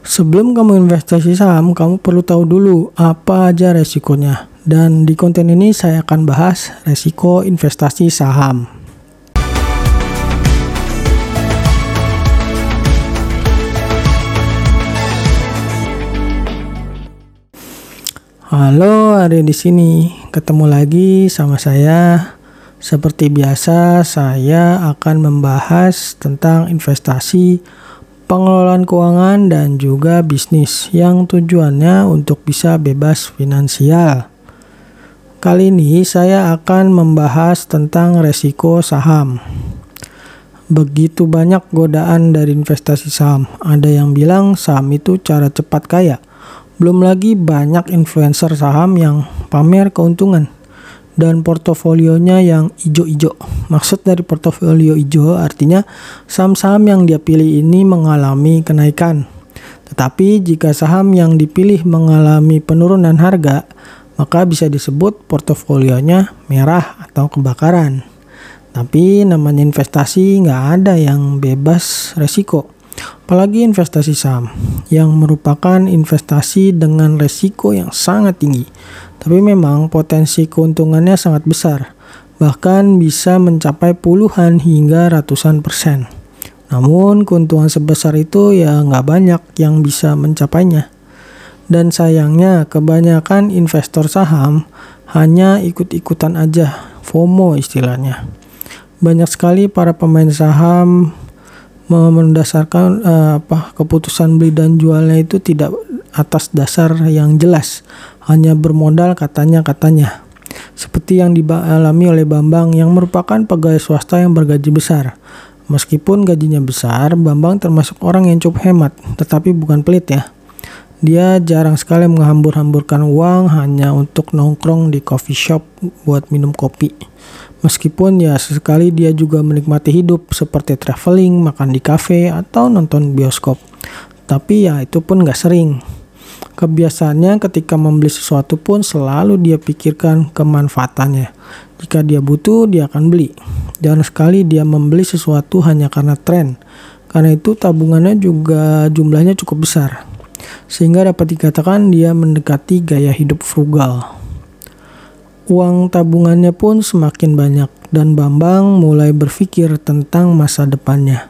Sebelum kamu investasi saham, kamu perlu tahu dulu apa aja resikonya. Dan di konten ini saya akan bahas resiko investasi saham. Halo, ada di sini. Ketemu lagi sama saya. Seperti biasa, saya akan membahas tentang investasi pengelolaan keuangan dan juga bisnis yang tujuannya untuk bisa bebas finansial. Kali ini saya akan membahas tentang resiko saham. Begitu banyak godaan dari investasi saham. Ada yang bilang saham itu cara cepat kaya. Belum lagi banyak influencer saham yang pamer keuntungan dan portofolionya yang ijo-ijo. Maksud dari portofolio ijo artinya saham-saham yang dia pilih ini mengalami kenaikan. Tetapi jika saham yang dipilih mengalami penurunan harga, maka bisa disebut portofolionya merah atau kebakaran. Tapi namanya investasi nggak ada yang bebas resiko. Apalagi investasi saham yang merupakan investasi dengan resiko yang sangat tinggi. Tapi memang potensi keuntungannya sangat besar, bahkan bisa mencapai puluhan hingga ratusan persen. Namun keuntungan sebesar itu ya nggak banyak yang bisa mencapainya. Dan sayangnya kebanyakan investor saham hanya ikut-ikutan aja, FOMO istilahnya. Banyak sekali para pemain saham mendasarkan uh, apa keputusan beli dan jualnya itu tidak atas dasar yang jelas, hanya bermodal katanya-katanya. Seperti yang dialami oleh Bambang yang merupakan pegawai swasta yang bergaji besar. Meskipun gajinya besar, Bambang termasuk orang yang cukup hemat, tetapi bukan pelit ya. Dia jarang sekali menghambur-hamburkan uang hanya untuk nongkrong di coffee shop buat minum kopi. Meskipun ya sesekali dia juga menikmati hidup seperti traveling, makan di kafe, atau nonton bioskop. Tapi ya itu pun gak sering. Kebiasaannya ketika membeli sesuatu pun selalu dia pikirkan kemanfaatannya. Jika dia butuh, dia akan beli. Jarang sekali dia membeli sesuatu hanya karena tren. Karena itu tabungannya juga jumlahnya cukup besar sehingga dapat dikatakan dia mendekati gaya hidup frugal. Uang tabungannya pun semakin banyak dan Bambang mulai berpikir tentang masa depannya.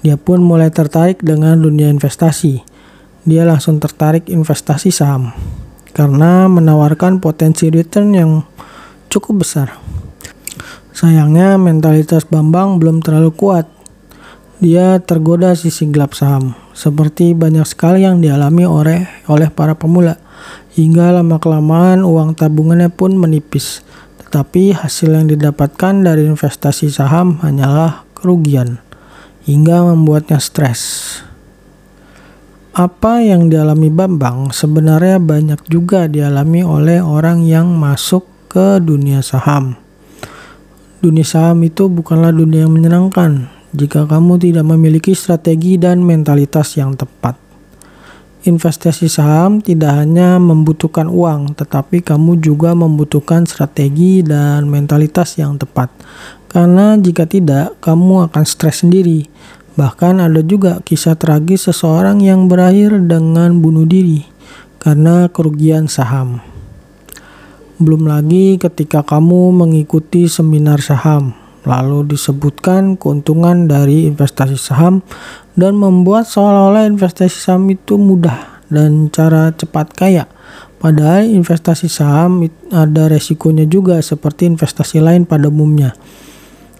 Dia pun mulai tertarik dengan dunia investasi. Dia langsung tertarik investasi saham karena menawarkan potensi return yang cukup besar. Sayangnya mentalitas Bambang belum terlalu kuat. Dia tergoda sisi gelap saham seperti banyak sekali yang dialami oleh oleh para pemula. Hingga lama-kelamaan uang tabungannya pun menipis. Tetapi hasil yang didapatkan dari investasi saham hanyalah kerugian hingga membuatnya stres. Apa yang dialami Bambang sebenarnya banyak juga dialami oleh orang yang masuk ke dunia saham. Dunia saham itu bukanlah dunia yang menyenangkan, jika kamu tidak memiliki strategi dan mentalitas yang tepat. Investasi saham tidak hanya membutuhkan uang, tetapi kamu juga membutuhkan strategi dan mentalitas yang tepat. Karena jika tidak, kamu akan stres sendiri. Bahkan ada juga kisah tragis seseorang yang berakhir dengan bunuh diri karena kerugian saham. Belum lagi ketika kamu mengikuti seminar saham, Lalu disebutkan keuntungan dari investasi saham dan membuat seolah-olah investasi saham itu mudah dan cara cepat kaya. Padahal investasi saham ada resikonya juga seperti investasi lain pada umumnya.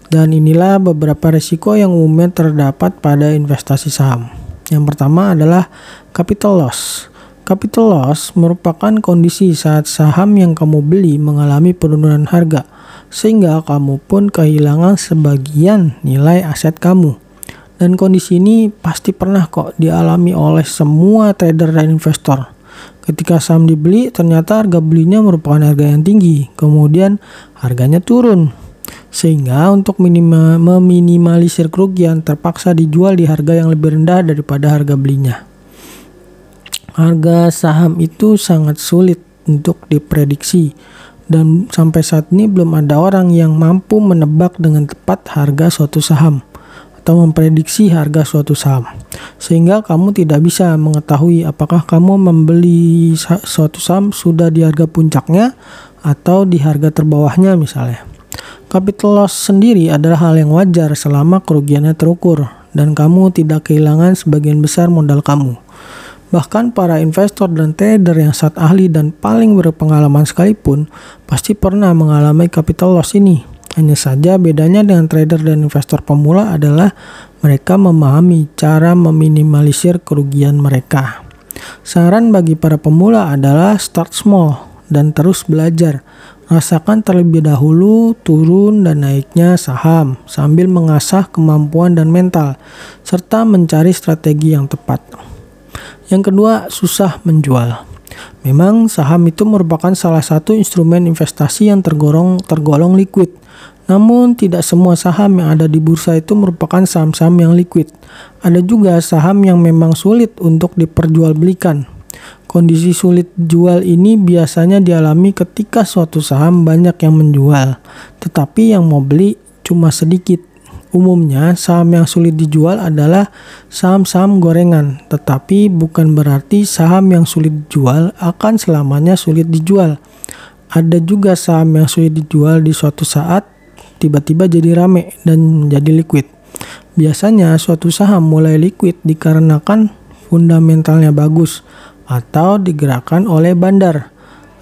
Dan inilah beberapa resiko yang umumnya terdapat pada investasi saham. Yang pertama adalah capital loss. Capital loss merupakan kondisi saat saham yang kamu beli mengalami penurunan harga sehingga kamu pun kehilangan sebagian nilai aset kamu. Dan kondisi ini pasti pernah kok dialami oleh semua trader dan investor. Ketika saham dibeli, ternyata harga belinya merupakan harga yang tinggi, kemudian harganya turun. Sehingga untuk minima, meminimalisir kerugian terpaksa dijual di harga yang lebih rendah daripada harga belinya. Harga saham itu sangat sulit untuk diprediksi dan sampai saat ini belum ada orang yang mampu menebak dengan tepat harga suatu saham atau memprediksi harga suatu saham. Sehingga kamu tidak bisa mengetahui apakah kamu membeli suatu saham sudah di harga puncaknya atau di harga terbawahnya misalnya. Capital loss sendiri adalah hal yang wajar selama kerugiannya terukur dan kamu tidak kehilangan sebagian besar modal kamu. Bahkan para investor dan trader yang saat ahli dan paling berpengalaman sekalipun pasti pernah mengalami capital loss ini. Hanya saja bedanya dengan trader dan investor pemula adalah mereka memahami cara meminimalisir kerugian mereka. Saran bagi para pemula adalah start small dan terus belajar. Rasakan terlebih dahulu turun dan naiknya saham sambil mengasah kemampuan dan mental serta mencari strategi yang tepat. Yang kedua, susah menjual. Memang saham itu merupakan salah satu instrumen investasi yang tergolong tergolong liquid. Namun tidak semua saham yang ada di bursa itu merupakan saham-saham yang liquid. Ada juga saham yang memang sulit untuk diperjualbelikan. Kondisi sulit jual ini biasanya dialami ketika suatu saham banyak yang menjual, tetapi yang mau beli cuma sedikit. Umumnya, saham yang sulit dijual adalah saham-saham gorengan, tetapi bukan berarti saham yang sulit dijual akan selamanya sulit dijual. Ada juga saham yang sulit dijual di suatu saat tiba-tiba jadi rame dan menjadi liquid. Biasanya suatu saham mulai liquid dikarenakan fundamentalnya bagus atau digerakkan oleh bandar.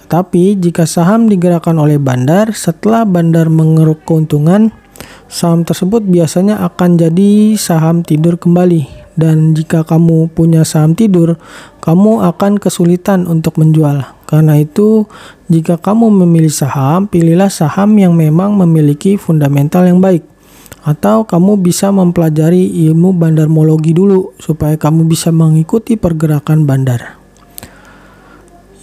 Tapi jika saham digerakkan oleh bandar, setelah bandar mengeruk keuntungan, Saham tersebut biasanya akan jadi saham tidur kembali dan jika kamu punya saham tidur, kamu akan kesulitan untuk menjual. Karena itu, jika kamu memilih saham, pilihlah saham yang memang memiliki fundamental yang baik. Atau kamu bisa mempelajari ilmu bandarmologi dulu supaya kamu bisa mengikuti pergerakan bandar.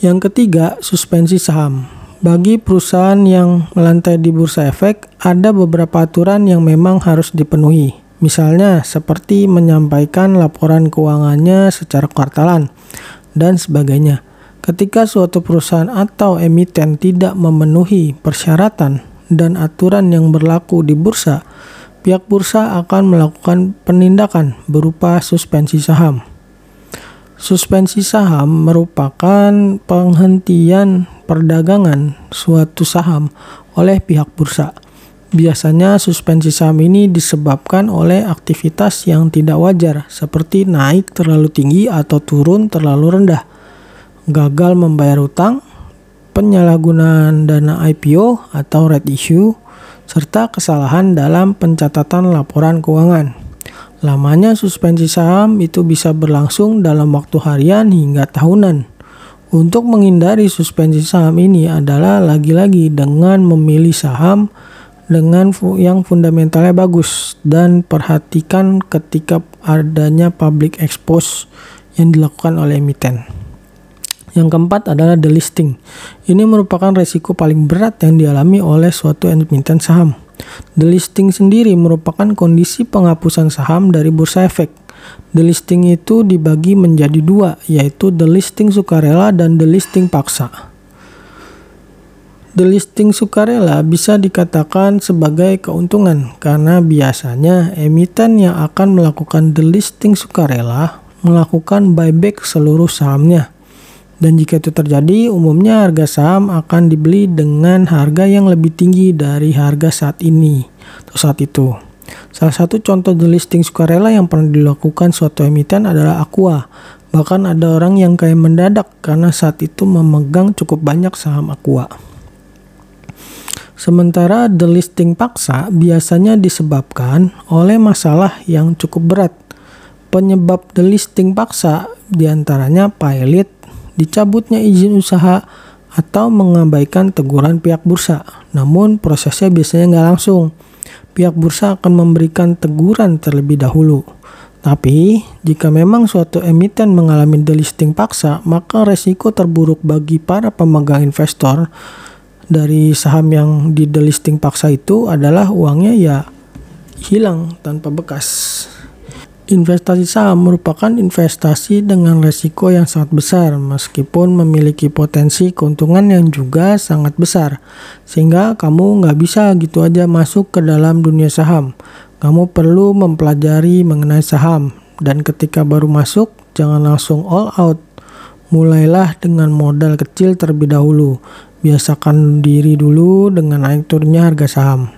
Yang ketiga, suspensi saham. Bagi perusahaan yang melantai di bursa efek, ada beberapa aturan yang memang harus dipenuhi. Misalnya seperti menyampaikan laporan keuangannya secara kuartalan dan sebagainya. Ketika suatu perusahaan atau emiten tidak memenuhi persyaratan dan aturan yang berlaku di bursa, pihak bursa akan melakukan penindakan berupa suspensi saham. Suspensi saham merupakan penghentian perdagangan suatu saham oleh pihak bursa. Biasanya suspensi saham ini disebabkan oleh aktivitas yang tidak wajar seperti naik terlalu tinggi atau turun terlalu rendah, gagal membayar utang, penyalahgunaan dana IPO atau red issue, serta kesalahan dalam pencatatan laporan keuangan. Lamanya suspensi saham itu bisa berlangsung dalam waktu harian hingga tahunan. Untuk menghindari suspensi saham ini adalah lagi-lagi dengan memilih saham dengan yang fundamentalnya bagus dan perhatikan ketika adanya public expose yang dilakukan oleh emiten. Yang keempat adalah delisting. Ini merupakan resiko paling berat yang dialami oleh suatu emiten saham. Delisting sendiri merupakan kondisi penghapusan saham dari bursa efek. Delisting itu dibagi menjadi dua, yaitu delisting sukarela dan delisting paksa. Delisting sukarela bisa dikatakan sebagai keuntungan karena biasanya emiten yang akan melakukan delisting sukarela melakukan buyback seluruh sahamnya. Dan jika itu terjadi, umumnya harga saham akan dibeli dengan harga yang lebih tinggi dari harga saat ini atau saat itu. Salah satu contoh delisting sukarela yang pernah dilakukan suatu emiten adalah Aqua. Bahkan ada orang yang kayak mendadak karena saat itu memegang cukup banyak saham Aqua. Sementara delisting paksa biasanya disebabkan oleh masalah yang cukup berat. Penyebab delisting paksa di antaranya pilot dicabutnya izin usaha atau mengabaikan teguran pihak bursa. Namun prosesnya biasanya nggak langsung. Pihak bursa akan memberikan teguran terlebih dahulu. Tapi, jika memang suatu emiten mengalami delisting paksa, maka resiko terburuk bagi para pemegang investor dari saham yang di delisting paksa itu adalah uangnya ya hilang tanpa bekas. Investasi saham merupakan investasi dengan resiko yang sangat besar meskipun memiliki potensi keuntungan yang juga sangat besar. Sehingga kamu nggak bisa gitu aja masuk ke dalam dunia saham. kamu perlu mempelajari mengenai saham dan ketika baru masuk jangan langsung all out. Mulailah dengan modal kecil terlebih dahulu. Biasakan diri dulu dengan naik turunnya harga saham.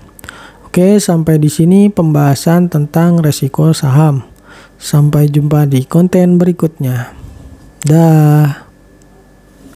Oke, sampai di sini pembahasan tentang resiko saham. Sampai jumpa di konten berikutnya. Dah.